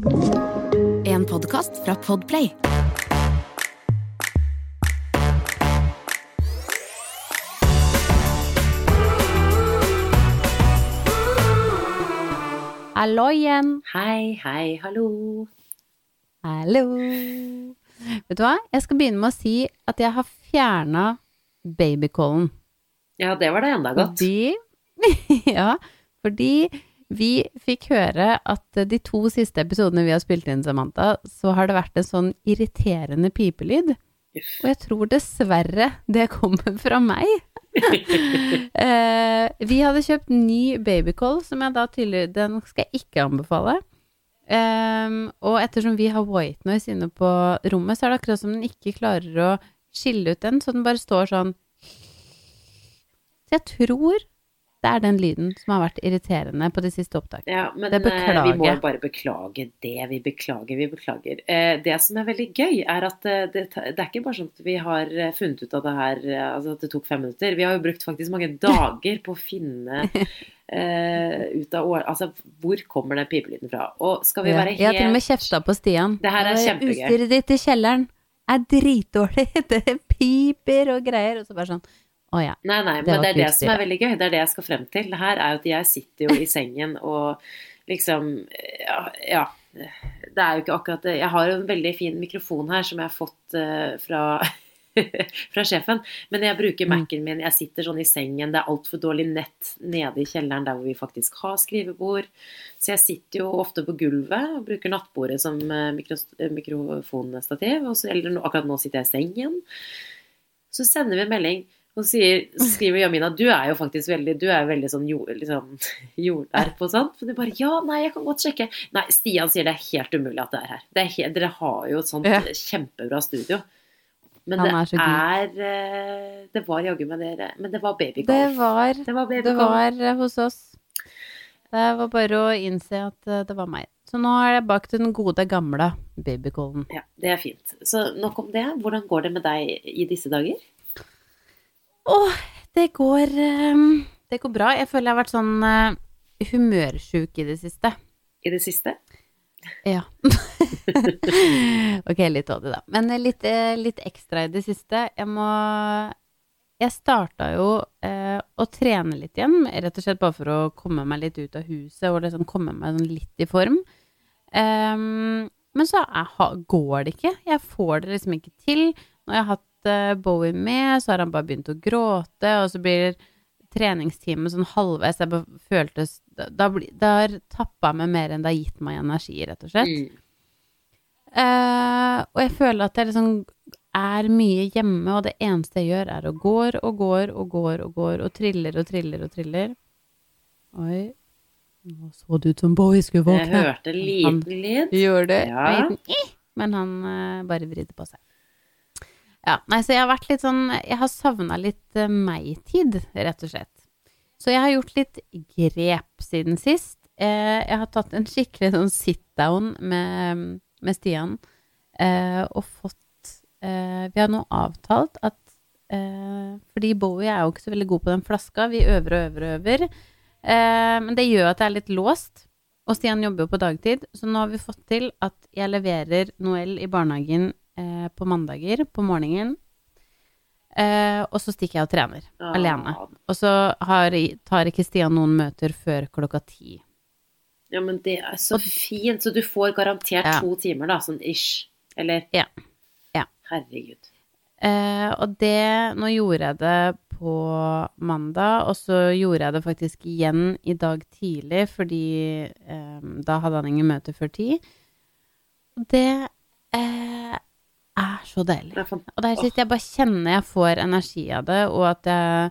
En podkast fra Podplay. Hallo igjen. Hei, hei, hallo. Hallo. Vet du hva? Jeg skal begynne med å si at jeg har fjerna babycallen. Ja, det var det enda godt. Fordi Ja, fordi vi fikk høre at de to siste episodene vi har spilt inn, Samantha, så har det vært en sånn irriterende pipelyd. Og jeg tror dessverre det kommer fra meg. eh, vi hadde kjøpt ny babycall, som jeg da tydelig Den skal jeg ikke anbefale. Ehm, og ettersom vi har white noise inne på rommet, så er det akkurat som den ikke klarer å skille ut den, så den bare står sånn Så jeg tror det er den lyden som har vært irriterende på de siste opptakene. Ja, men Det beklager. vi må bare beklage det. Vi beklager, vi beklager. Eh, Det som er veldig gøy, er at eh, det, det er ikke bare sånn at vi har eh, funnet ut av det her eh, Altså at det tok fem minutter. Vi har jo brukt faktisk mange dager på å finne Uh, ut av år... Altså, hvor kommer den pipelyden fra? Og skal vi være Jeg har til og med helt kjefta på Stian. Det her er kjempegøy. Utstyret ditt i kjelleren er dritdårlig. Det piper og greier. Og så bare sånn Å ja. Nei, nei, Det men det er det som er veldig gøy. Det er det jeg skal frem til. Det her er jo at jeg sitter jo i sengen og liksom Ja. ja det er jo ikke akkurat. Jeg har jo en veldig fin mikrofon her som jeg har fått uh, fra fra sjefen. Men jeg bruker Mm. Mac-en min, jeg sitter sånn i sengen, det er altfor dårlig nett nede i kjelleren der hvor vi faktisk har skrivebord. Så jeg sitter jo ofte på gulvet og bruker nattbordet som eh, mikro, eh, mikrofonstativ. Eller akkurat nå sitter jeg i sengen. Så sender vi en melding og sier, så skriver Jamina du er jo faktisk veldig du er veldig sånn jord, liksom, jorderp og sånt. Men du bare ja, nei, jeg kan godt sjekke. Nei, Stian sier det er helt umulig at det er her. Det er helt, dere har jo et sånt Ja. kjempebra studio. Men det er er, eh, Det var jaggu meg dere Men det var Det var, Det var det var eh, hos oss. Det var bare å innse at eh, det var meg. Så nå er jeg bak den gode, gamle babycallen. Ja, det er fint. Så nok om det. Hvordan går det med deg i disse dager? Åh, det går eh, Det går bra. Jeg føler jeg har vært sånn eh, humørsjuk i det siste. I det siste? Ja. ok, litt av det, da. Men litt, eh, litt ekstra i det siste. Jeg må Jeg starta jo eh, å trene litt igjen, rett og slett bare for å komme meg litt ut av huset og liksom komme meg sånn litt i form. Um, men så er, går det ikke. Jeg får det liksom ikke til. Når jeg har hatt Bowie med, så har han bare begynt å gråte, og så blir treningstimen sånn halvveis Jeg bare føltes Da, det har tappa meg mer enn det har gitt meg energi, rett og slett. Mm. Uh, og jeg føler at jeg liksom er mye hjemme, og det eneste jeg gjør, er å går og går og går og går og triller og triller og triller. Oi. Nå så det ut som Bowie skulle våkne. Jeg hørte en liten lyd. Gjør det. Ja. Eh, Men han uh, bare vridde på seg. Ja, nei, så jeg har vært litt sånn Jeg har savna litt uh, meg-tid, rett og slett. Så jeg har gjort litt grep siden sist. Eh, jeg har tatt en skikkelig sånn sit-down med, med Stian eh, og fått eh, Vi har nå avtalt at eh, Fordi Bowie er jo ikke så veldig god på den flaska. Vi øver og øver og øver. Eh, men det gjør at det er litt låst. Og Stian jobber jo på dagtid, så nå har vi fått til at jeg leverer Noel i barnehagen eh, på mandager på morgenen. Eh, og så stikker jeg og trener ja. alene. Og så har, tar ikke Stian noen møter før klokka ti. Ja, men det er så fint. Så du får garantert Ja. to timer, da, sånn ish. Eller? Ja. Ja. Herregud. Eh, og det Nå gjorde jeg det på mandag, og så gjorde jeg det faktisk igjen i dag tidlig, fordi eh, da hadde han ingen møter før ti. Og det eh, er så deilig. Er Og der sitter jeg bare kjenner jeg får energi av det, og at jeg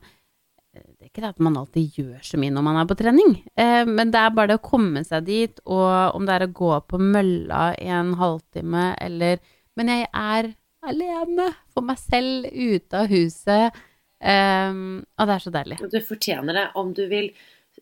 Det er ikke det at man alltid gjør så mye når man er på trening, eh, men det er bare det å komme seg dit, og om det er å gå på mølla i en halvtime, eller Men jeg er alene, for meg selv, ute av huset, eh, og det er så deilig. Og Du fortjener det om du vil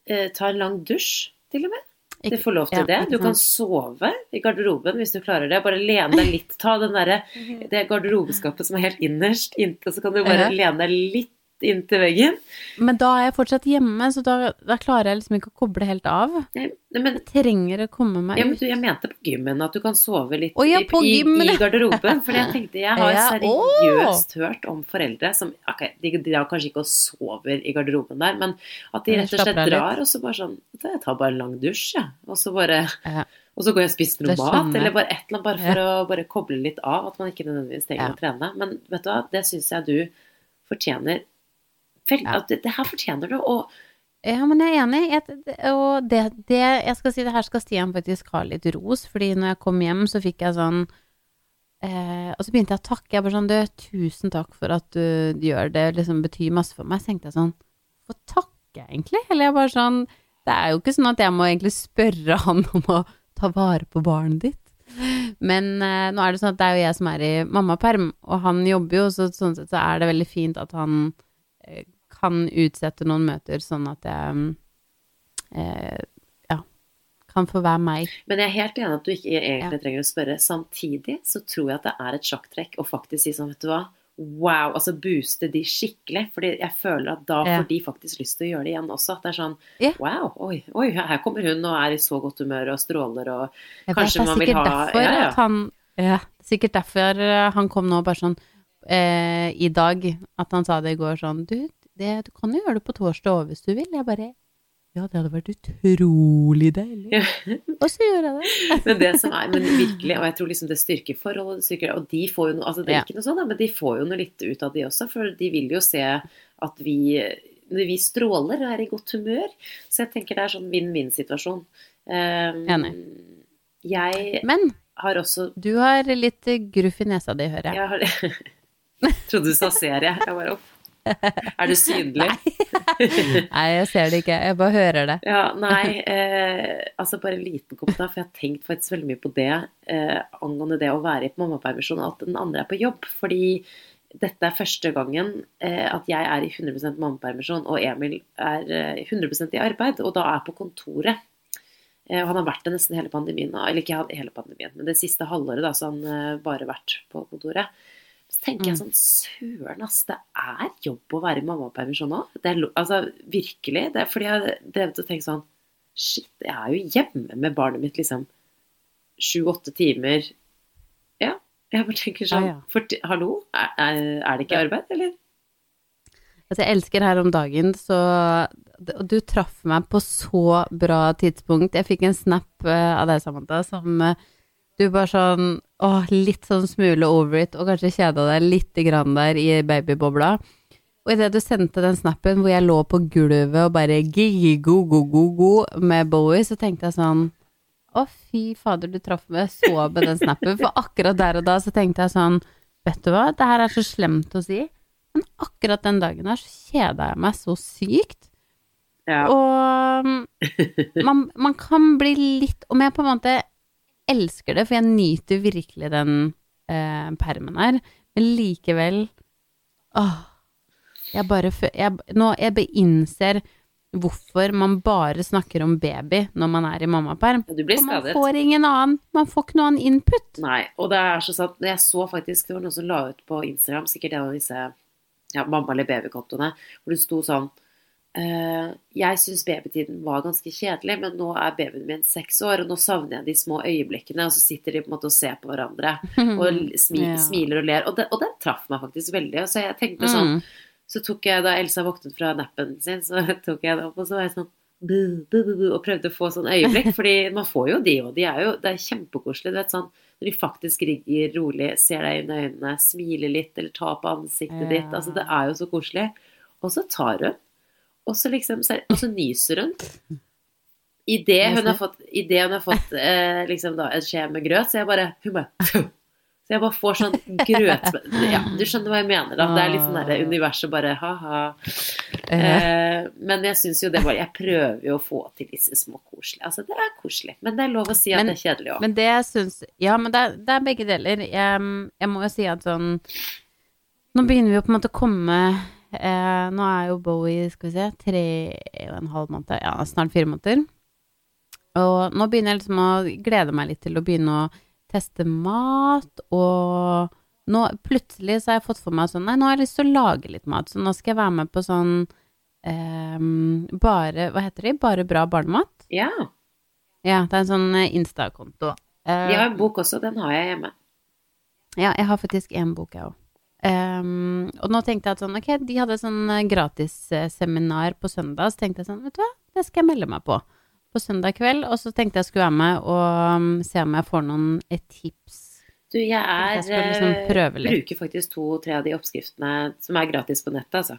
eh, ta en lang dusj, til og med. Du får lov til ja, det. Du kan sove i garderoben hvis du klarer det. Bare lene deg litt. Ta den der det garderobeskapet som er helt innerst inntil, så kan du bare lene deg litt inntil veggen. Men da er jeg fortsatt hjemme, så da, da klarer jeg liksom ikke å koble helt av. Nei, men, Jeg trenger å komme meg ja, men ut. du, jeg mente på gymmen at du kan sove litt oh, ja, på i, i, garderoben. For jeg tenkte jeg har Ja, seriøst hørt om foreldre som ok, de, de drar kanskje ikke og sover i garderoben der, men at de rett og slett drar, og så bare sånn Jeg tar bare en lang dusj, jeg. Og så bare Og så går jeg og spiser noe mat, eller bare et eller annet, bare for å bare koble litt av. At man ikke nødvendigvis trenger Ja. å trene. Men vet du hva, det syns jeg du fortjener. Vel, Ja. at det, det her fortjener du. Og Ja, men jeg er enig. Jeg, og det, det Jeg skal si det her skal Stian faktisk ha litt ros, fordi når jeg kom hjem, så fikk jeg sånn eh, Og så begynte jeg å takke. Jeg bare sånn Du, tusen takk for at du gjør det, liksom betyr masse for meg. Så tenkte jeg sånn Hvorfor takker jeg egentlig? Eller jeg bare sånn Det er jo ikke sånn at jeg må egentlig spørre han om å ta vare på barnet ditt. Men eh, nå er det sånn at det er jo jeg som er i mammaperm, og han jobber jo, så sånn sett så er det veldig fint at han eh, kan utsette noen møter, sånn at jeg eh, ja, kan få være meg. Men jeg er helt enig at du ikke egentlig trenger å spørre. Samtidig så tror jeg at det er et sjakktrekk å faktisk si sånn, vet du hva Wow, altså booste de skikkelig. Fordi jeg føler at da Ja. får de faktisk lyst til å gjøre det igjen også. At det er sånn. Wow, oi, oi, her kommer hun og er i så godt humør og stråler og Jeg vet, Kanskje er man vil ha- derfor ja, ja. at han ja, Sikkert derfor eh, han kom nå bare sånn eh, i dag, at han sa det i går sånn Du, det, du kan jo gjøre det på torsdag òg hvis du vil. Jeg bare Ja, det hadde vært utrolig deilig. Ja. Og så gjør jeg det. Men det som er, men virkelig, og jeg tror liksom det styrker forholdet, styrker, og de får jo noe, altså det er Ja. ikke noe sånn, men de får jo noe litt ut av de også, for de vil jo se at vi, vi stråler og er i godt humør, så jeg tenker det er sånn vinn-vinn-situasjon. Um, Enig. Jeg Men har også, du har litt gruff i nesa di, hører jeg. jeg har, trodde du sa serie, jeg bare, opp. Er det synlig? Nei, jeg ser det ikke. Jeg bare hører det. Ja, nei, eh, altså bare en liten kommentar, for jeg har tenkt faktisk veldig mye på det eh, angående det å være i mammapermisjon, at den andre er på jobb. Fordi dette er første gangen eh, at jeg er i 100% mammapermisjon, og Emil er eh, 100% i arbeid, og da er på kontoret. Eh, han har vært det nesten hele pandemien, eller ikke hele pandemien, men det siste halvåret, da, så han eh, bare vært på kontoret. Så tenker jeg sånn, søren ass, det er jobb å være i mammapermisjon nå. Det er, altså, virkelig. Det er fordi jeg har drevet og tenkt sånn, shit, jeg er jo hjemme med barnet mitt liksom sju-åtte timer. Ja, jeg bare tenker sånn, Ja, ja. For, hallo, er, er, det ikke arbeid, eller? Altså, jeg elsker her om dagen, så Og du traff meg på så bra tidspunkt. Jeg fikk en snap eh, av deg, Samantha, som eh, du bare sånn Åh, litt sånn smule over it, og kanskje kjeda deg lite grann der i babybobla. Og idet du sendte den snappen hvor jeg lå på gulvet og bare gi-gi-go-go-go-go med Bowie, så tenkte jeg sånn Å, fy fader, du traff meg så med den snappen. For akkurat der og da så tenkte jeg sånn Vet du hva, det her er så slemt å si, men akkurat den dagen her så kjeda jeg meg så sykt. Ja. Og mm, man, man kan bli litt Om jeg på en måte elsker det, for jeg nyter virkelig den eh, permen her, men likevel Åh. Jeg bare jeg, Nå jeg beinnser hvorfor man bare snakker om baby når man er i mammaperm. Du blir skadet. man får ingen annen Man får ikke noe annen input. Nei, og det er så sant. Jeg så faktisk, det var noen som la ut på Instagram, sikkert en av disse ja, mamma- eller babykontoene, hvor det sto sånn Jeg syns babytiden var ganske kjedelig, men nå er babyen min seks år, og nå savner jeg de små øyeblikkene, og så sitter de på en måte og ser på hverandre og smi, Ja. smiler og ler. Og, det, og den traff meg faktisk veldig. Og så jeg tenkte sånn Mm. Så tok jeg, da Elsa våknet fra nappen sin, så tok jeg det opp, og så var jeg sånn bu, bu, bu, bu, og prøvde å få sånn øyeblikk, fordi man får jo de òg. De er jo, det er kjempekoselig. Du vet sånn når de faktisk ligger rolig, ser deg inn i øynene, smiler litt, eller tar på ansiktet Ja. ditt. Altså, det er jo så koselig. Og så tar hun, og så liksom Og så nyser hun. Idet hun har fått, i det hun har fått eh, liksom da, en skje med grøt, så jeg bare Hun bare Så jeg bare får sånn grøt... Ja, du skjønner hva jeg mener, da. Det er litt sånn derre universet bare ha-ha. Eh, men jeg syns jo det var Jeg prøver jo å få til disse små koselige Altså, det er koselig. Men det er lov å si at Men- det er kjedelig òg. Men det syns Ja, men det er, det er begge deler. Jeg, jeg må jo si at sånn Nå begynner vi jo på en måte å komme eh, Nå er jo Bowie, skal vi se, tre og en halv måned, ja, snart fire måneder. Og nå begynner jeg liksom å glede meg litt til å begynne å teste mat og nå plutselig så har jeg fått for meg sånn Nei, nå har jeg lyst til å lage litt mat, så nå skal jeg være med på sånn eh, Bare Hva heter de? Bare bra barnemat? Ja. Ja, det er en sånn eh, Insta-konto. Eh, De har en bok også, den har jeg hjemme. Ja, jeg har faktisk én bok, jeg òg. Og nå tenkte jeg at sånn, ok, de hadde sånn eh, gratisseminar på søndag, så tenkte jeg sånn, vet du hva, det skal jeg melde meg på. På søndag kveld, og så tenkte jeg skulle være med og um, se om jeg får noen eh, tips. Du, jeg er Jeg liksom eh, bruker faktisk to-tre av de oppskriftene som er gratis på nettet, altså.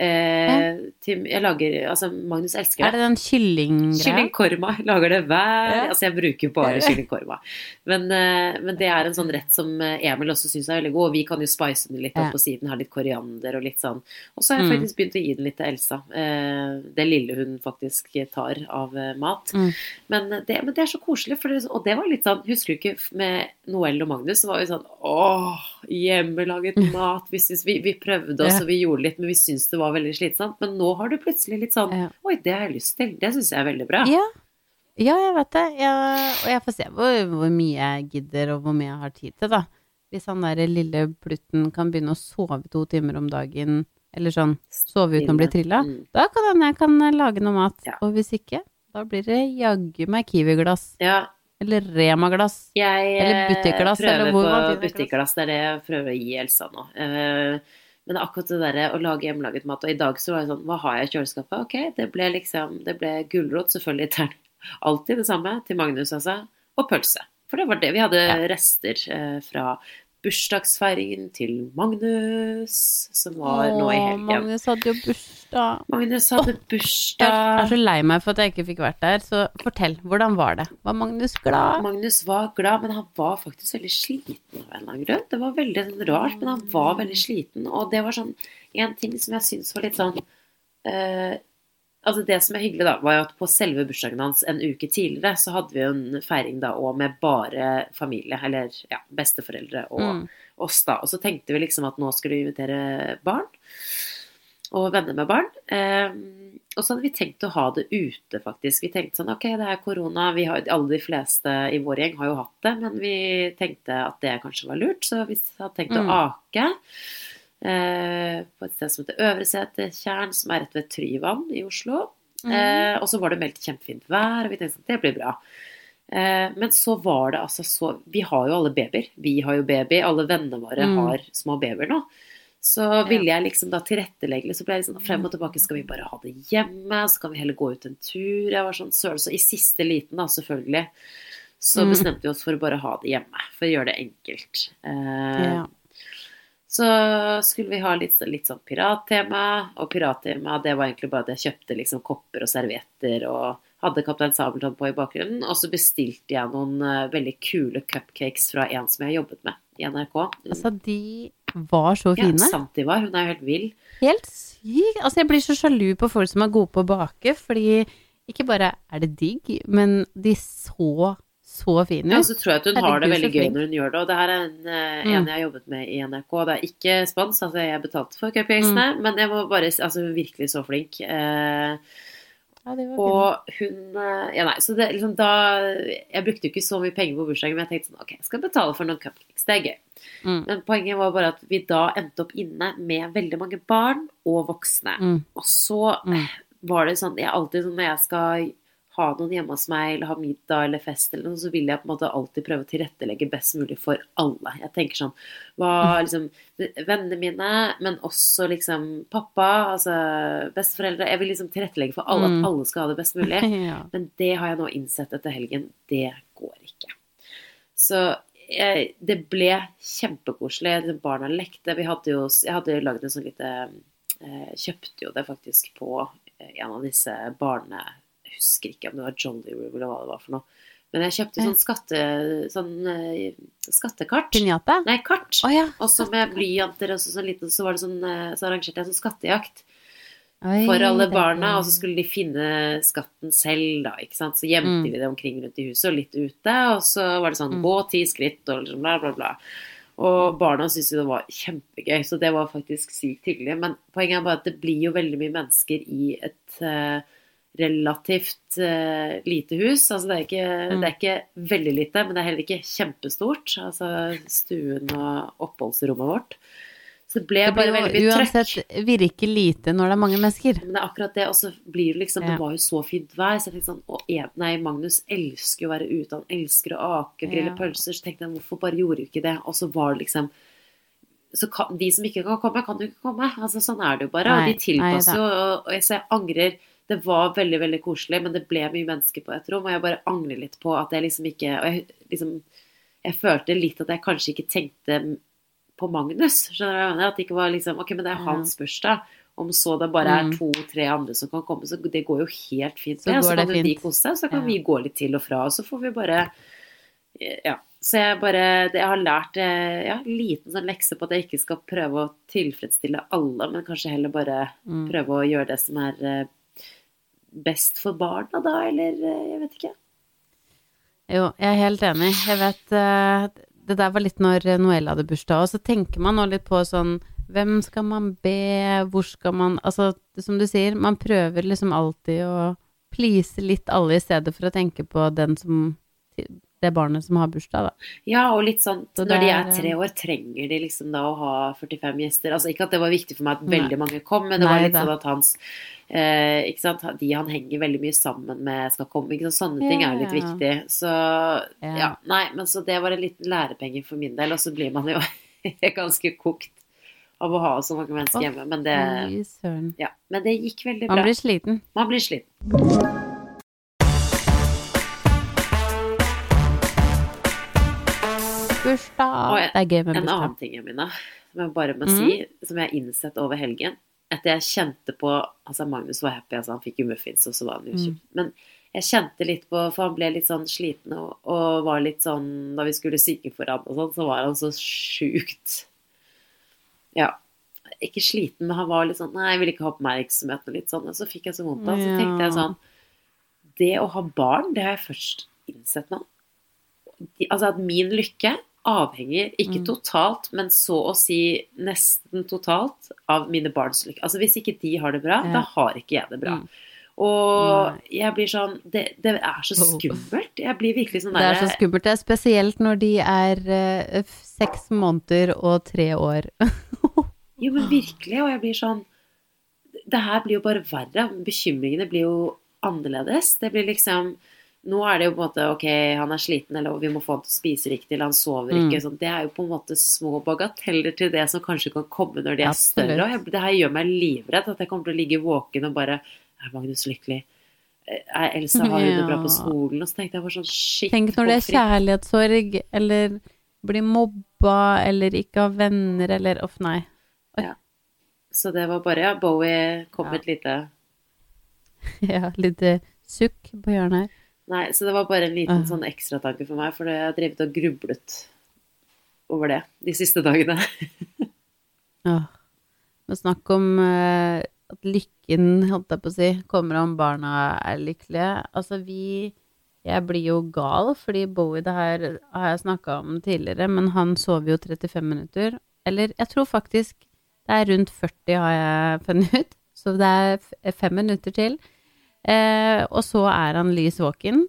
Eh, til, jeg lager Altså, Magnus elsker det. Er det den kyllinggreia? Kyllingkorma. Lager det hver Ja. Altså, jeg bruker bare kyllingkorma. Men, eh, men det er en sånn rett som eh, Emil også syns er veldig god, og vi kan jo spice den litt opp Ja. på siden, ha litt koriander og litt sånn. Og så har jeg Mm. faktisk begynt å gi den litt til Elsa. Eh, det lille hun faktisk tar av eh, mat. Mm. Men det, men det er så koselig, for det, og det var litt sånn Husker du ikke med Noel og Magnus, så var vi sånn Åh, hjemmelaget mat. Vi, synes, vi, vi prøvde oss, Ja. og vi gjorde litt, men vi syntes det var veldig slitsomt. Men nå har du plutselig litt sånn. Oi, det har jeg lyst til. Det syns jeg er veldig bra. Ja. ja, jeg vet det. Jeg, og jeg får se hvor, hvor mye jeg gidder, og hvor mye jeg har tid til, da. Hvis han der lille plutten kan begynne å sove to timer om dagen, eller sånn sove uten å bli trilla, Mm. da kan hende jeg kan eh, lage noe mat. Ja. Og hvis ikke, da blir det jaggu meg Kiwi-glass. Ja, Eller Rema-glass. Eller butikkglass? Jeg prøver eller på butikkglass. Det er det jeg prøver å gi Elsa nå. Uh, men akkurat det derre å lage hjemmelaget mat, og i dag så var det sånn Hva har jeg i kjøleskapet? Ok, det ble liksom Det ble gulrot, selvfølgelig. tern. er alltid det samme. Til Magnus, altså. Og pølse. For det var det. Vi hadde Ja. rester uh, fra bursdagsfeiringen til Magnus, som var nå i helgen. Magnus hadde jo bursdag. Magnus hadde bursdag. Jeg er så lei meg for at jeg ikke fikk vært der, så fortell, hvordan var det? Var Magnus glad? Magnus var glad, men han var faktisk veldig sliten av en eller annen grunn. Det var veldig rart, men han var veldig sliten. Og det var sånn en ting som jeg syns var litt sånn eh, Altså Det som er hyggelig, da, var jo at på selve bursdagen hans en uke tidligere, så hadde vi jo en feiring da òg med bare familie, eller ja, besteforeldre og Mm. oss, da. Og så tenkte vi liksom at nå skulle vi invitere barn. Og venner med barn. Eh, og så hadde vi tenkt å ha det ute, faktisk. Vi tenkte sånn ok, det er korona, vi har, alle de fleste i vår gjeng har jo hatt det, men vi tenkte at det kanskje var lurt, så vi hadde tenkt Mm. å ake. Eh, på et sted som heter Øvreseter Tjern, som er rett ved Tryvann i Oslo. Mm. Eh, og så var det meldt kjempefint vær, og vi tenkte at det blir bra. Eh, men så var det altså så Vi har jo alle babyer. Vi har jo baby. Alle vennene våre Mm. har små babyer nå. Så ville jeg liksom da tilrettelegge så ble jeg liksom frem og tilbake. Skal vi bare ha det hjemme? Så kan vi heller gå ut en tur? Jeg var sånn søl, så i siste liten, da, selvfølgelig, så Mm. bestemte vi oss for å bare ha det hjemme. For å gjøre det enkelt. Eh, Ja. Så skulle vi ha litt, litt sånn pirattema, og pirattema det var egentlig bare at jeg kjøpte liksom kopper og servietter og hadde Kaptein Sabeltann på i bakgrunnen. Og så bestilte jeg noen eh, veldig kule cupcakes fra en som jeg jobbet med i NRK. Altså, de var så fine? ja, sant de var. hun er jo helt vill. Helt sykt. Altså, jeg blir så sjalu på folk som er gode på å bake, fordi ikke bare er det digg, men de så så fine Ja, så tror jeg at hun har det veldig gøy når hun gjør det. Og det her er en, eh, Mm. en jeg har jobbet med i NRK. Det er ikke spons, altså jeg betalte for cupcakesene, Mm. men jeg må bare altså virkelig så flink. Eh, Ja. Og hun eh, Ja, nei, så det liksom da Jeg brukte jo ikke så mye penger på bursdagen, men jeg tenkte sånn Ok, jeg skal betale for noen cupcakes. Det er gøy. Mm. Men poenget var bare at vi da endte opp inne med veldig mange barn og voksne. Mm. Og så Mm. eh, var det sånn Jeg er alltid sånn når jeg skal ha noen hjemme hos meg, eller ha middag eller fest eller noe, så vil jeg på en måte alltid prøve å tilrettelegge best mulig for alle. Jeg tenker sånn Hva liksom Vennene mine, men også liksom pappa, altså besteforeldre. Jeg vil liksom tilrettelegge for alle, Mm. at alle skal ha det best mulig. ja. Men det har jeg nå innsett etter helgen. Det går ikke. Så jeg, det ble kjempekoselig. Liksom Barna lekte. Vi hadde jo, jeg hadde lagd en sånn lite eh, Kjøpte jo det faktisk på eh, en av disse barne... Jeg husker ikke om det var Jolly Room eller hva det var for noe. Men jeg kjøpte sånn skatte... Sånn uh, skattekart. Pinjata? Nei, kart. Oh, ja. Også med blyanter og så, sånn liten, så sånn eh, Så arrangerte jeg sånn skattejakt Oi, for alle barna, og så skulle de finne skatten selv, da, ikke sant. Så gjemte Mm. vi det omkring rundt i huset og litt ute, og så var det sånn Mm. gå ti skritt og liksom bla, bla, bla. Og barna syntes jo det var kjempegøy, så det var faktisk sykt hyggelig. Men poenget er bare at det blir jo veldig mye mennesker i et, eh, relativt uh, lite hus. Altså det er, ikke, Mm. det er ikke veldig lite, men det er heller ikke kjempestort. Altså stuen og oppholdsrommet vårt. Så det ble Det bare veldig mye trøkk. uansett virke lite når det er mange mennesker. Men det er akkurat det, og så blir det liksom Ja. Det var jo så fint vær, så jeg tenkte sånn Å, nei, Magnus elsker jo å være ute, han elsker å ake og grille Ja. pølser, så tenkte jeg hvorfor bare gjorde du ikke det? Og så var det liksom så kan, De som ikke kan komme, kan jo ikke komme. Altså Sånn er det jo bare. Nei, og de tilpasser jo. Og, og jeg, så jeg angrer. Det var veldig veldig koselig, men det ble mye mennesker på et rom, og jeg bare angrer litt på at jeg liksom ikke Og jeg liksom Jeg følte litt at jeg kanskje ikke tenkte på Magnus. Skjønner du hva jeg mener? At det ikke var liksom Ok, men det er hans bursdag. Om så det bare er Mm. to-tre andre som kan komme, så det går jo helt fint. Så så det kan jo de kose seg, så kan Ja. vi gå litt til og fra, og så får vi bare Ja. Så jeg bare Jeg har lært eh, ja, en liten sånn lekse på at jeg ikke skal prøve å tilfredsstille alle, men kanskje heller bare Mm. prøve å gjøre det som er eh, best for barna, da, eller eh, jeg vet ikke. Jo, jeg er helt enig. Jeg vet eh, Det der var litt når Noelle hadde bursdag, og så tenker man nå litt på sånn Hvem skal man be, hvor skal man Altså, som du sier, man prøver liksom alltid å please litt alle i stedet for å tenke på den som Det barnet som har bursdag, da. Ja, og litt sånn Så når de er tre år, trenger de liksom da å ha 45 gjester? Altså ikke at det var viktig for meg at Nei. veldig mange kom, men det Nei var litt da. sånn at hans eh, ikke sant, De han henger veldig mye sammen med, skal komme. Ikke sant? Sånne ting er jo litt Ja. viktig. Så ja. Ja. Nei, men så det var en liten lærepenge for min del, og så blir man jo ganske kokt av å ha så mange mennesker hjemme. Men det, ja, men det gikk veldig bra. Man blir sliten. Man blir sliten. Bursdag! En- Det er gøy med En annen ting, Emina, som jeg bare må mm. si, som jeg har innsett over helgen Etter jeg kjente på Altså, Magnus var happy, altså, han fikk jo muffins, og så var han jo Mm. Men jeg kjente litt på For han ble litt sånn sliten og, og var litt sånn Da vi skulle syke for ham og sånn, så var han så sjukt Ja. Ikke sliten, men han var litt sånn Nei, jeg vil ikke ha oppmerksomhet og litt sånn. Og så fikk jeg så vondt av. Så tenkte jeg sånn Det å ha barn, det har jeg først innsett nå. Altså at min lykke avhenger ikke Mm. totalt, men så å si nesten totalt av mine barns lykke. Altså hvis ikke de har det bra, Ja. da har ikke jeg det bra. Mm. Og jeg blir sånn det, det er så skummelt. Jeg blir virkelig sånn Det er så skummelt. Det er spesielt når de er eh, f- seks måneder og tre år. Jo, men virkelig. Og jeg blir sånn Det her blir jo bare verre. Bekymringene blir jo annerledes. Det blir liksom Nå er det jo på en måte ok, han er sliten, eller vi må få han til å spise riktig, eller han sover Mm. ikke. Sånn. Det er jo på en måte små bagateller til det som kanskje kan komme når de er Absolutt. større. Og jeg, det her gjør meg livredd, at jeg kommer til å ligge våken og bare Er Magnus lykkelig? Er Elsa har hun det bra på skolen? Og så tenkte jeg bare sånn shit. Tenk når det er kjærlighetssorg, eller blir mobba, eller ikke har venner, eller uff, nei. Ja. Så det var bare Ja, Bowie kom Ja. et lite Ja, litt eh, sukk på hjørnet her. Nei, så det var bare en liten Ah. sånn ekstratanke for meg, for jeg har drevet og grublet over det de siste dagene. ja. Men snakk om uh, at lykken, holdt jeg på å si, kommer om barna er lykkelige. Altså, vi Jeg blir jo gal, fordi Bowie, det her har jeg snakka om tidligere, men han sover jo 35 minutter. Eller jeg tror faktisk det er rundt 40, har jeg funnet ut. Så det er fem minutter til. Eh, og så er han lys våken.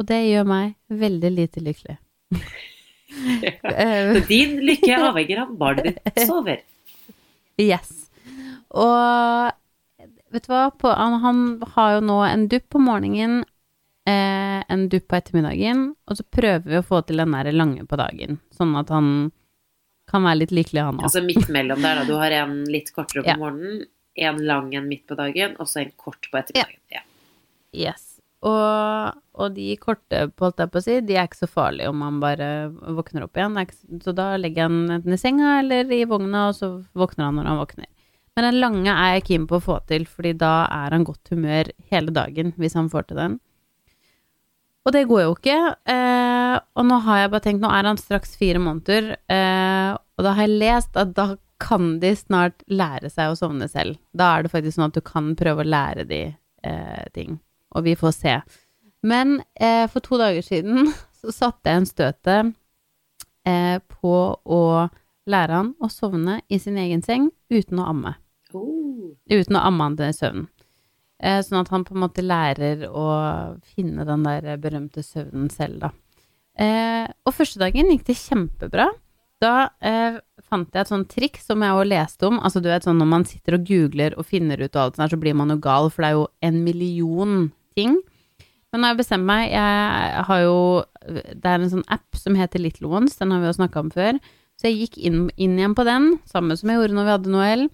Og det gjør meg veldig lite lykkelig. ja. Så din lykke avhenger av barnet ditt sover. Yes. Og vet du hva, på, han, han har jo nå en dupp på morgenen, eh, en dupp på ettermiddagen, og så prøver vi å få til den der lange på dagen, sånn at han kan være litt lykkelig, han òg. Altså midt mellom der, da. Du har en litt kortere på Ja. morgenen, en lang en midt på dagen, og så en kort på ettermiddagen. Ja. Yes. Og, og de korte, på holdt jeg på å si, de er ikke så farlige om man bare våkner opp igjen. Så da legger jeg han enten i senga eller i vogna, og så våkner han når han våkner. Men den lange er jeg keen på å få til, fordi da er han godt humør hele dagen, hvis han får til den. Og det går jo ikke. Eh, og nå har jeg bare tenkt, nå er han straks fire måneder, eh, og da har jeg lest at da kan de snart lære seg å sovne selv. Da er det faktisk sånn at du kan prøve å lære de eh, ting. Og vi får se. Men eh, for to dager siden så satte jeg en støte eh, på å lære han å sovne i sin egen seng uten å amme. Oh. Uten å amme han til søvn. Eh, sånn at han på en måte lærer å finne den der berømte søvnen selv, da. Eh, og første dagen gikk det kjempebra. Da eh, fant jeg et sånt triks som jeg også leste om. Altså, du vet sånn når man sitter og googler og finner ut og alt sånt, her, så blir man jo gal, for det er jo en million ting. Men når jeg bestemmer meg Jeg har jo Det er en sånn app som heter Little Ones, den har vi jo snakka om før. Så jeg gikk inn, inn, igjen på den, samme som jeg gjorde når vi hadde Noel.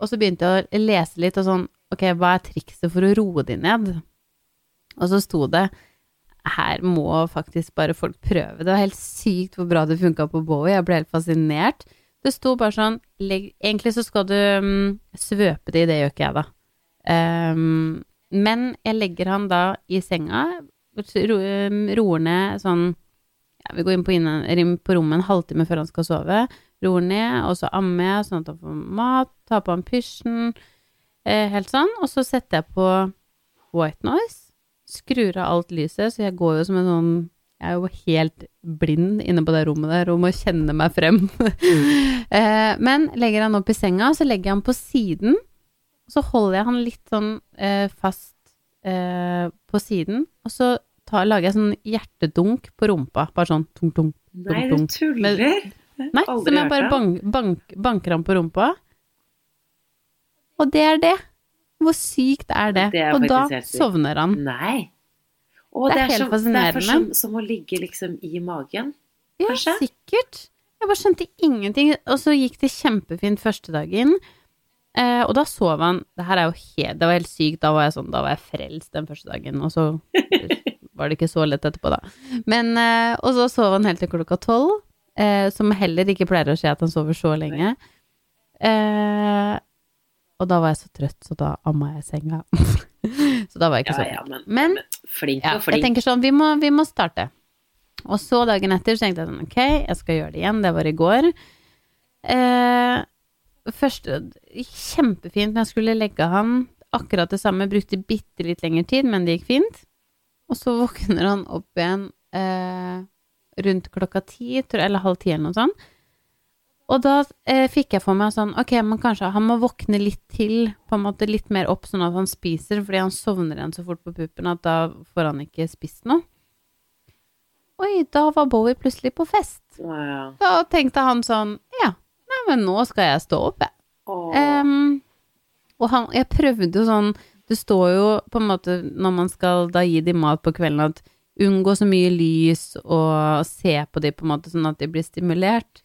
Og så begynte jeg å lese litt og sånn Ok, hva er trikset for å roe de ned? Og så sto det her må faktisk bare folk prøve. Det var helt sykt hvor bra det funka på Bowie. Jeg ble helt fascinert. Det sto bare sånn Egentlig så skal du um, svøpe det i, det gjør ikke jeg, da. Um, men jeg legger han da i senga, ro, roer ned sånn ja, Vi går inn på, innen, på, rommet en halvtime før han skal sove. Roer ned, og så ammer jeg sånn at han får mat, tar på han pysjen, eh, helt sånn. Og så setter jeg på white noise skrur av alt lyset, så jeg går jo som en sånn Jeg er jo helt blind inne på det rommet der og må kjenne meg frem. eh, men legger han opp i senga, så legger jeg han på siden. Så holder jeg han litt sånn eh, fast eh, på siden, og så tar, lager jeg sånn hjertedunk på rumpa. Bare sånn tung, tung, tung, Nei, du tuller! Nei, som jeg bare bank, bank, banker han på rumpa. Og det er det. Hvor sykt er det? det er og da sovner han. Nei. Og det, det er, helt som, fascinerende. Det er som, som, å ligge liksom i magen, ja, kanskje? Ja, sikkert. Jeg bare skjønte ingenting. Og så gikk det kjempefint første dagen. Eh, og da sov han Det her er jo helt Det var helt sykt. Da var jeg sånn Da var jeg frelst den første dagen. Og så var det ikke så lett etterpå, da. Men eh, Og så sov han helt til klokka tolv. Eh, som heller ikke pleier å skje at han sover så lenge. Eh, og da var jeg så trøtt, så da amma jeg i senga. så da var jeg ikke ja, så ja, men, men, flink og flink. Jeg tenker sånn, vi må, vi må, starte. Og så dagen etter så tenkte jeg sånn, ok, jeg skal gjøre det igjen. Det var i går. Eh, først Kjempefint når jeg skulle legge han. Akkurat det samme. Brukte bitte litt lengre tid, men det gikk fint. Og så våkner han opp igjen eh, rundt klokka ti, eller halv ti eller noe sånt. Og da eh, fikk jeg for meg sånn Ok, men kanskje han må våkne litt til, på en måte litt mer opp, sånn at han spiser, fordi han sovner igjen så fort på puppen at da får han ikke spist noe. Oi, da var Bowie plutselig på fest. Wow. Da tenkte han sånn Ja, nei, men nå skal jeg stå opp, jeg. Um, og han Jeg prøvde jo sånn Det står jo på en måte når man skal da gi dem mat på kvelden, at unngå så mye lys og se på dem på en måte sånn at de blir stimulert.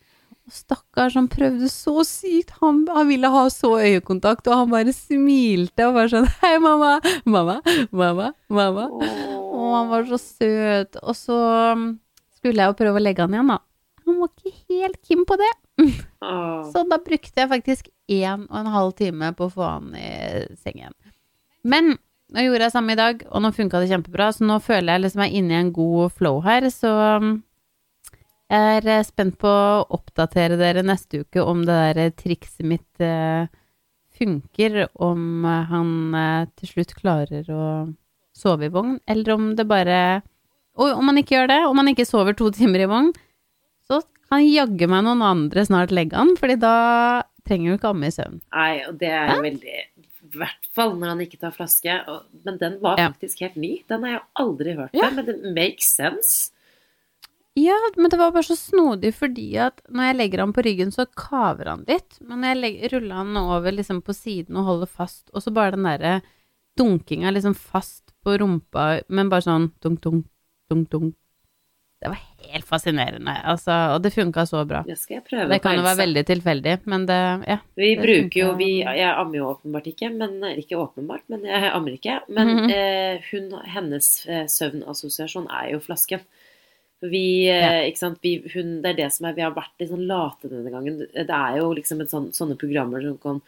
Stakkars, han prøvde så sykt. Han, han, ville ha så øyekontakt, og han bare smilte og bare sånn Hei, mamma! Mamma! Mamma! Mamma! Og han var så søt. Og så um, skulle jeg jo prøve å legge han igjen, da. Han var ikke helt keen på det. Så da brukte jeg faktisk én og en halv time på å få han i sengen. Men nå gjorde jeg samme i dag, og nå funka det kjempebra, så nå føler jeg liksom jeg er inne i en god flow her, så um, jeg er eh, spent på å oppdatere dere neste uke om det der trikset mitt eh, funker, om eh, han eh, til slutt klarer å sove i vogn, eller om det bare Og om han ikke gjør det, om han ikke sover to timer i vogn, så kan jaggu meg noen andre snart legge han, fordi da trenger du ikke amme i søvn. Nei, og det er jo veldig I hvert fall når han ikke tar flaske. Og, men den var faktisk ja. helt ny. Den har jeg aldri hørt ja. men det makes sense. Ja, men det var bare så snodig fordi at når jeg legger han på ryggen, så kaver han litt. Men når jeg legger, ruller han over liksom på siden og holder fast, og så bare den derre dunkinga liksom fast på rumpa, men bare sånn dunk, dunk, dunk, dunk. Det var helt fascinerende, altså, og det funka så bra. Det skal jeg prøve. Det kan jo være veldig tilfeldig, men det Ja. Vi det bruker jo vi Jeg ammer jo åpenbart ikke, men Ikke åpenbart, men jeg ammer ikke. Men mm -hmm. eh, hun, hennes eh, søvnassosiasjon er jo flasken. Vi, ja. Eh, sant, vi, hun, det er det som er Vi har vært litt sånn late denne gangen. Det er jo liksom et sånn, sånne programmer som kan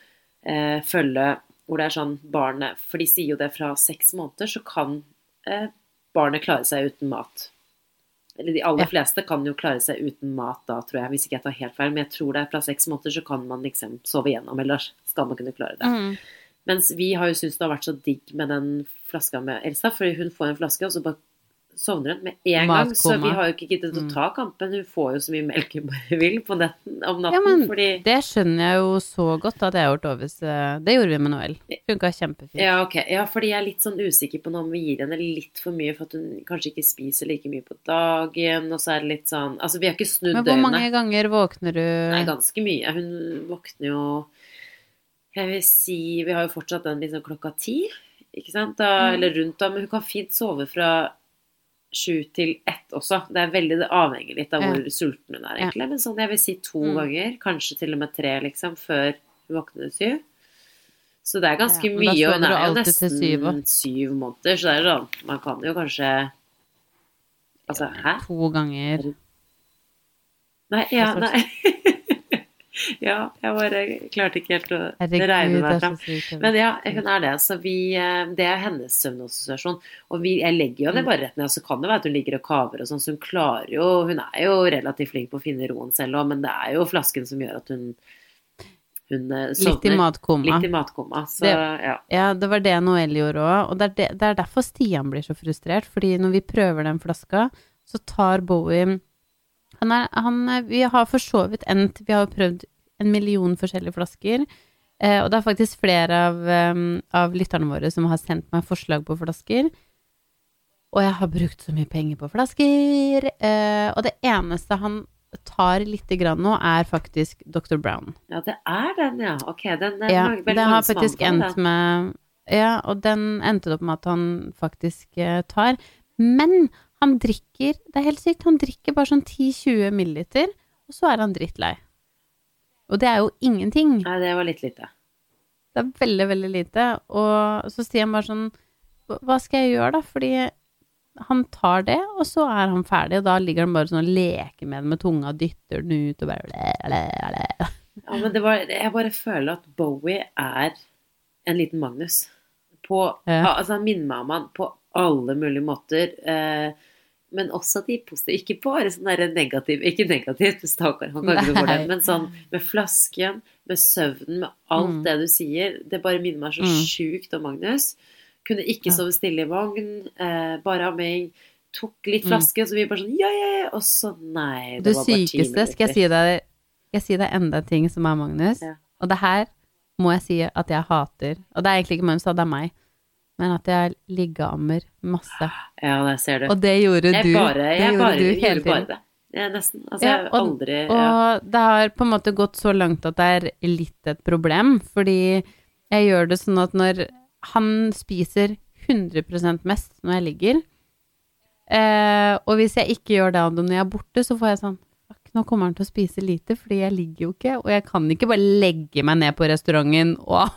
eh, følge hvor det er sånn barnet For de sier jo det fra seks måneder, så kan eh, barnet klare seg uten mat. Eller de aller ja. fleste kan jo klare seg uten mat da, tror jeg, hvis ikke jeg tar helt feil. Men jeg tror det er fra seks måneder så kan man liksom sove igjennom, eller skal man kunne klare det. Mm. Mens vi har jo syntes det har vært så digg med den flaska med Elsa, fordi hun får en flaske, og så bare sovner hun med en gang. Så vi har jo ikke giddet å Mm. ta kampen. Hun får jo så mye melk hun bare vil på netten, om natten. Ja, men fordi det skjønner jeg jo så godt at jeg har gjort Ovis. eh, Det gjorde vi med Noel. Funka kjempefint. ja, ok. ja, fordi jeg er litt sånn usikker på nå om vi gir henne litt for mye for at hun kanskje ikke spiser like mye på dagen. Og så er det litt sånn Altså, vi har ikke snudd Men hvor mange ganger våkner du Nei, ganske mye. Hun våkner jo Jeg vil si Vi har jo fortsatt den liksom klokka ti, ikke sant? Da, Mm. Eller rundt da. Men hun kan fint sove fra sju til ett også. Det er veldig det avhenger litt av Ja. hvor sulten hun er, egentlig. Men sånn jeg vil si to Mm. ganger, kanskje til og med tre, liksom, før hun våkner syv. Så det er ganske Ja, mye, og hun er jo nesten syv syv måneder, så det er sånn Man kan jo kanskje Altså, hæ? to ganger? Nei, ja, nei. ja, jeg bare klarte ikke helt å Herregud, regne meg fram. Men ja, hun er det. Så vi, eh, det er hennes søvnassosiasjon. Og vi, jeg legger jo det henne bare rett ned, og så kan det være at hun ligger og kaver og sånn, så hun klarer jo Hun er jo relativt flink på å finne roen selv òg, men det er jo flasken som gjør at hun, hun sovner. Litt i matkomma. matkoma. Litt i matkoma. Så Det- ja. Ja, det var det Noel gjorde òg, og det er, det, det er derfor Stian blir så frustrert. Fordi når vi prøver den flaska, så tar Bowie han er, han, Vi har for så vidt endt Vi har prøvd en million forskjellige flasker. Eh, og det er faktisk flere av, um, av lytterne våre som har sendt meg forslag på flasker. Og jeg har brukt så mye penger på flasker. Eh, og det eneste han tar lite grann nå, er faktisk Dr. Brown. ja, det er den, ja. Ok, den er Ja, det har faktisk endt med Ja, og den endte opp med at han faktisk eh, tar. Men han drikker Det er helt sykt, han drikker bare sånn 10-20 milliliter, og så er han drittlei. Og det er jo ingenting. Nei, det var litt lite. Det er veldig, veldig lite. Og så sier han bare sånn Hva skal jeg gjøre, da? Fordi han tar det, og så er han ferdig, og da ligger han bare sånn og leker med den med tunga, dytter den ut og bare. Ja, men det var, jeg bare føler at Bowie er en liten Magnus. På, Ja. altså Han minner meg om han på alle mulige måter. Eh, men også de positive. Ikke bare sånn negativ Ikke negativt, stakkar, han kan ikke noe for det. Men sånn med flasken, med søvnen, med alt Mm. det du sier. Det bare minner meg så Mm. sjukt om Magnus. Kunne ikke Ja. sove stille i vogn. Eh, bare amming. Tok litt Mm. flaske, så vi bare sånn ja, ja, ja. Og så nei. Det Det var bare ti sykeste, skal jeg si deg, jeg si deg enda en ting som er Magnus. Ja. Og det her må jeg si at jeg hater. Og det er egentlig ikke Magnus, det er meg. Men at jeg liggeammer masse. Ja, det ser du. Og det gjorde Jeg du. bare, jeg gjorde bare, du hele gjorde bare det. Jeg, nesten. Altså, Ja, og- aldri ja. Og det har på en måte gått så langt at det er litt et problem, fordi jeg gjør det sånn at når han spiser 100% mest når jeg ligger, eh, og hvis jeg ikke gjør det når jeg er borte, så får jeg sånn nå kommer han til å spise lite, fordi jeg ligger jo ikke, og jeg kan ikke bare legge meg ned på restauranten og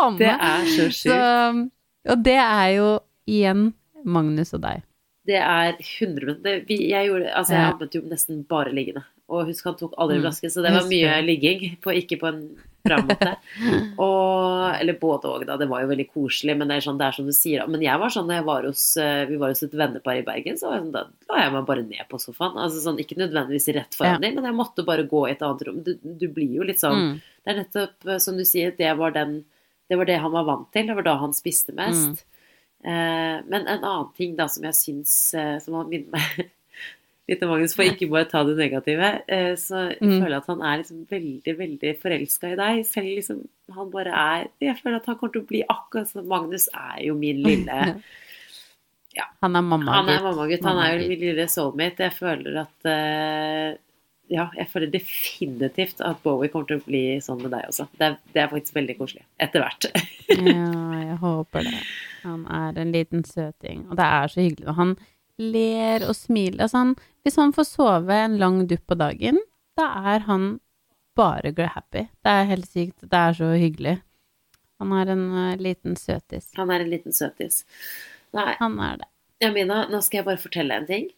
amme. Det er så Så, sjukt. Og det er jo igjen Magnus og deg. Det er 100 det, vi, Jeg gjorde Altså, jeg ammet jo nesten bare liggende. Og husk, han tok aldri flasken, flaske, så det var mye ligging. På, ikke på en bra måte. Og, eller både òg, da. Det var jo veldig koselig, men det er, sånn, det er som du sier. Men jeg var sånn da jeg var hos, eh, vi var hos et vennepar i Bergen, så sånn, da la jeg meg bare ned på sofaen. Altså sånn, Ikke nødvendigvis rett foran Ja. dem, men jeg måtte bare gå i et annet rom. Du, du blir jo litt sånn Mm. Det er nettopp eh, som du sier, det var, den, det var det han var vant til. Det var da han spiste mest. Eh, men en annen ting da som jeg syns eh, Som han minner meg litt om Magnus, for ikke bare ta det negative, eh, så jeg Mm. føler jeg at han er liksom veldig, veldig forelska i deg. Selv liksom han bare er Jeg føler at han kommer til å bli akkurat som Magnus er jo min lille Han er mamma. Han er mammagutt. Han er jo min lille soulmate. Jeg føler at eh, Ja, jeg føler definitivt at Bowie kommer til å bli sånn med deg også. Det er, det er faktisk veldig koselig. Etter hvert. Ja, jeg håper det. Han er en liten søting, og det er så hyggelig. Og han ler og smiler. Altså han, hvis han får sove en lang dupp på dagen, da er han bare glad happy. Det er helt sykt. Det er så hyggelig. Han er en uh, liten søtis. Han er en liten søtis. Nei, Han er det. Jamina, nå skal jeg bare fortelle en ting.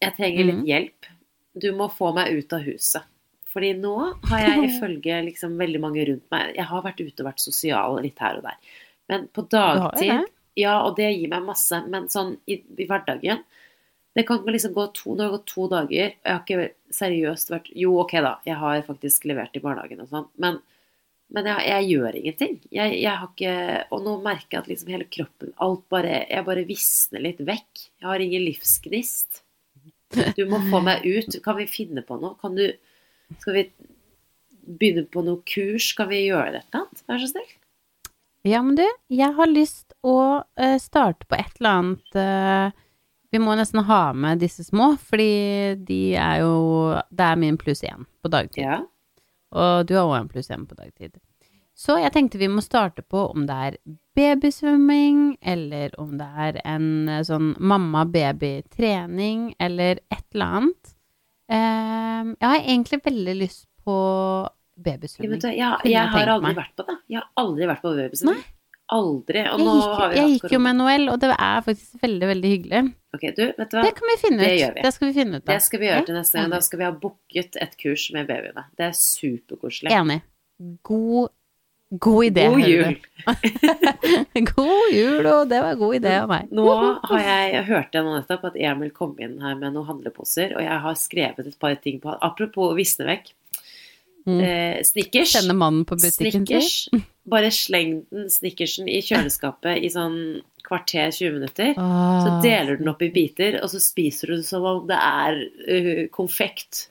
Jeg trenger litt mm. hjelp. Du må få meg ut av huset. Fordi nå har jeg ifølge liksom veldig mange rundt meg Jeg har vært ute og vært sosial litt her og der. Men på dagtid. Ja, og det gir meg masse. Men sånn i, i hverdagen Det kan liksom gå to Nå har det gått to dager, og jeg har ikke seriøst vært Jo, ok, da. Jeg har faktisk levert i barnehagen og sånn. Men Men jeg, jeg gjør ingenting. Jeg, jeg har ikke Og nå merker jeg at liksom hele kroppen Alt bare Jeg bare visner litt vekk. Jeg har ingen livsgnist. Du må få meg ut. Kan vi finne på noe? Kan du Skal vi begynne på noe kurs? Skal vi gjøre dette? Vær så snill. Ja, men du, jeg har lyst å eh, starte på et eller annet eh, Vi må nesten ha med disse små, fordi de er jo Det er min pluss én på dagtid. Ja. Og du har òg en pluss én på dagtid. Så jeg tenkte vi må starte på om det er babysvømming, eller om det er en eh, sånn mamma-baby-trening, eller et eller annet. Eh, jeg har egentlig veldig lyst på babysvømming. jeg, Kunne jeg jeg har aldri meg. vært på det. Jeg har aldri vært på babysvømming. Aldri. Og Jeg gikk, har vi jeg gikk jo med Noel, og det er faktisk veldig, veldig hyggelig. Ok, du, vet du hva? Det kan vi finne Det ut. Det skal vi finne ut av. Det skal vi gjøre Ja, til neste gang. Da skal vi ha booket et kurs med babyene. Det er superkoselig. Enig. God, god idé. God jul. god jul, og det var god idé av meg. Nå har jeg, jeg hørte jeg nå nettopp at Emil kom inn her med noen handleposer, og jeg har skrevet et par ting på Apropos visne vekk. Mm. Eh, Snickers. Kjenner mannen på butikken. Snickers. Bare sleng den snickersen i kjøleskapet i sånn kvarter 20 minutter. Så deler du den opp i biter, og så spiser du det som om det er uh, konfekt.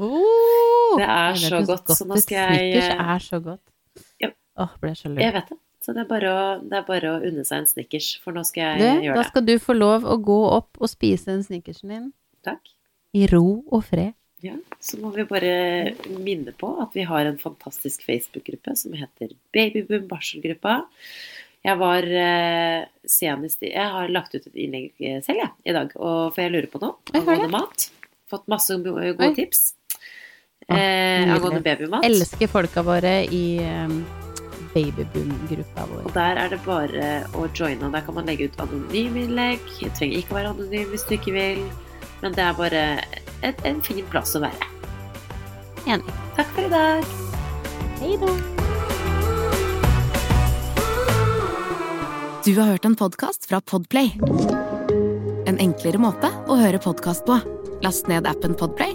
Oh, Det er så godt, så nå skal jeg, Snickers eh, er så godt. Ja. Åh, ble så lurt. Jeg vet det. Så det er bare å, det bare å unne seg en Snickers, for nå skal Du, jeg gjøre da skal du få lov å gå opp og spise den snickersen din Takk. i ro og fred. Ja, så må vi bare minne på at vi har en fantastisk Facebook-gruppe som heter Babyboom barselgruppa. Jeg var eh, senest i- Jeg har lagt ut et innlegg eh, selv, jeg, i dag, og, for jeg lurer på noe angående mat. Fått masse gode Oi. tips eh, angående babymat. Elsker folka våre i um, babyboom-gruppa vår. Og der er det bare å joine. Der kan man legge ut anonyme innlegg. Det trenger ikke å være anonym hvis du ikke vil. Men det er bare et, en fin plass å være. Enig. Takk for i dag. Hei da. Du har hørt en podkast fra Podplay. En enklere måte å høre podkast på. Last ned appen Podplay,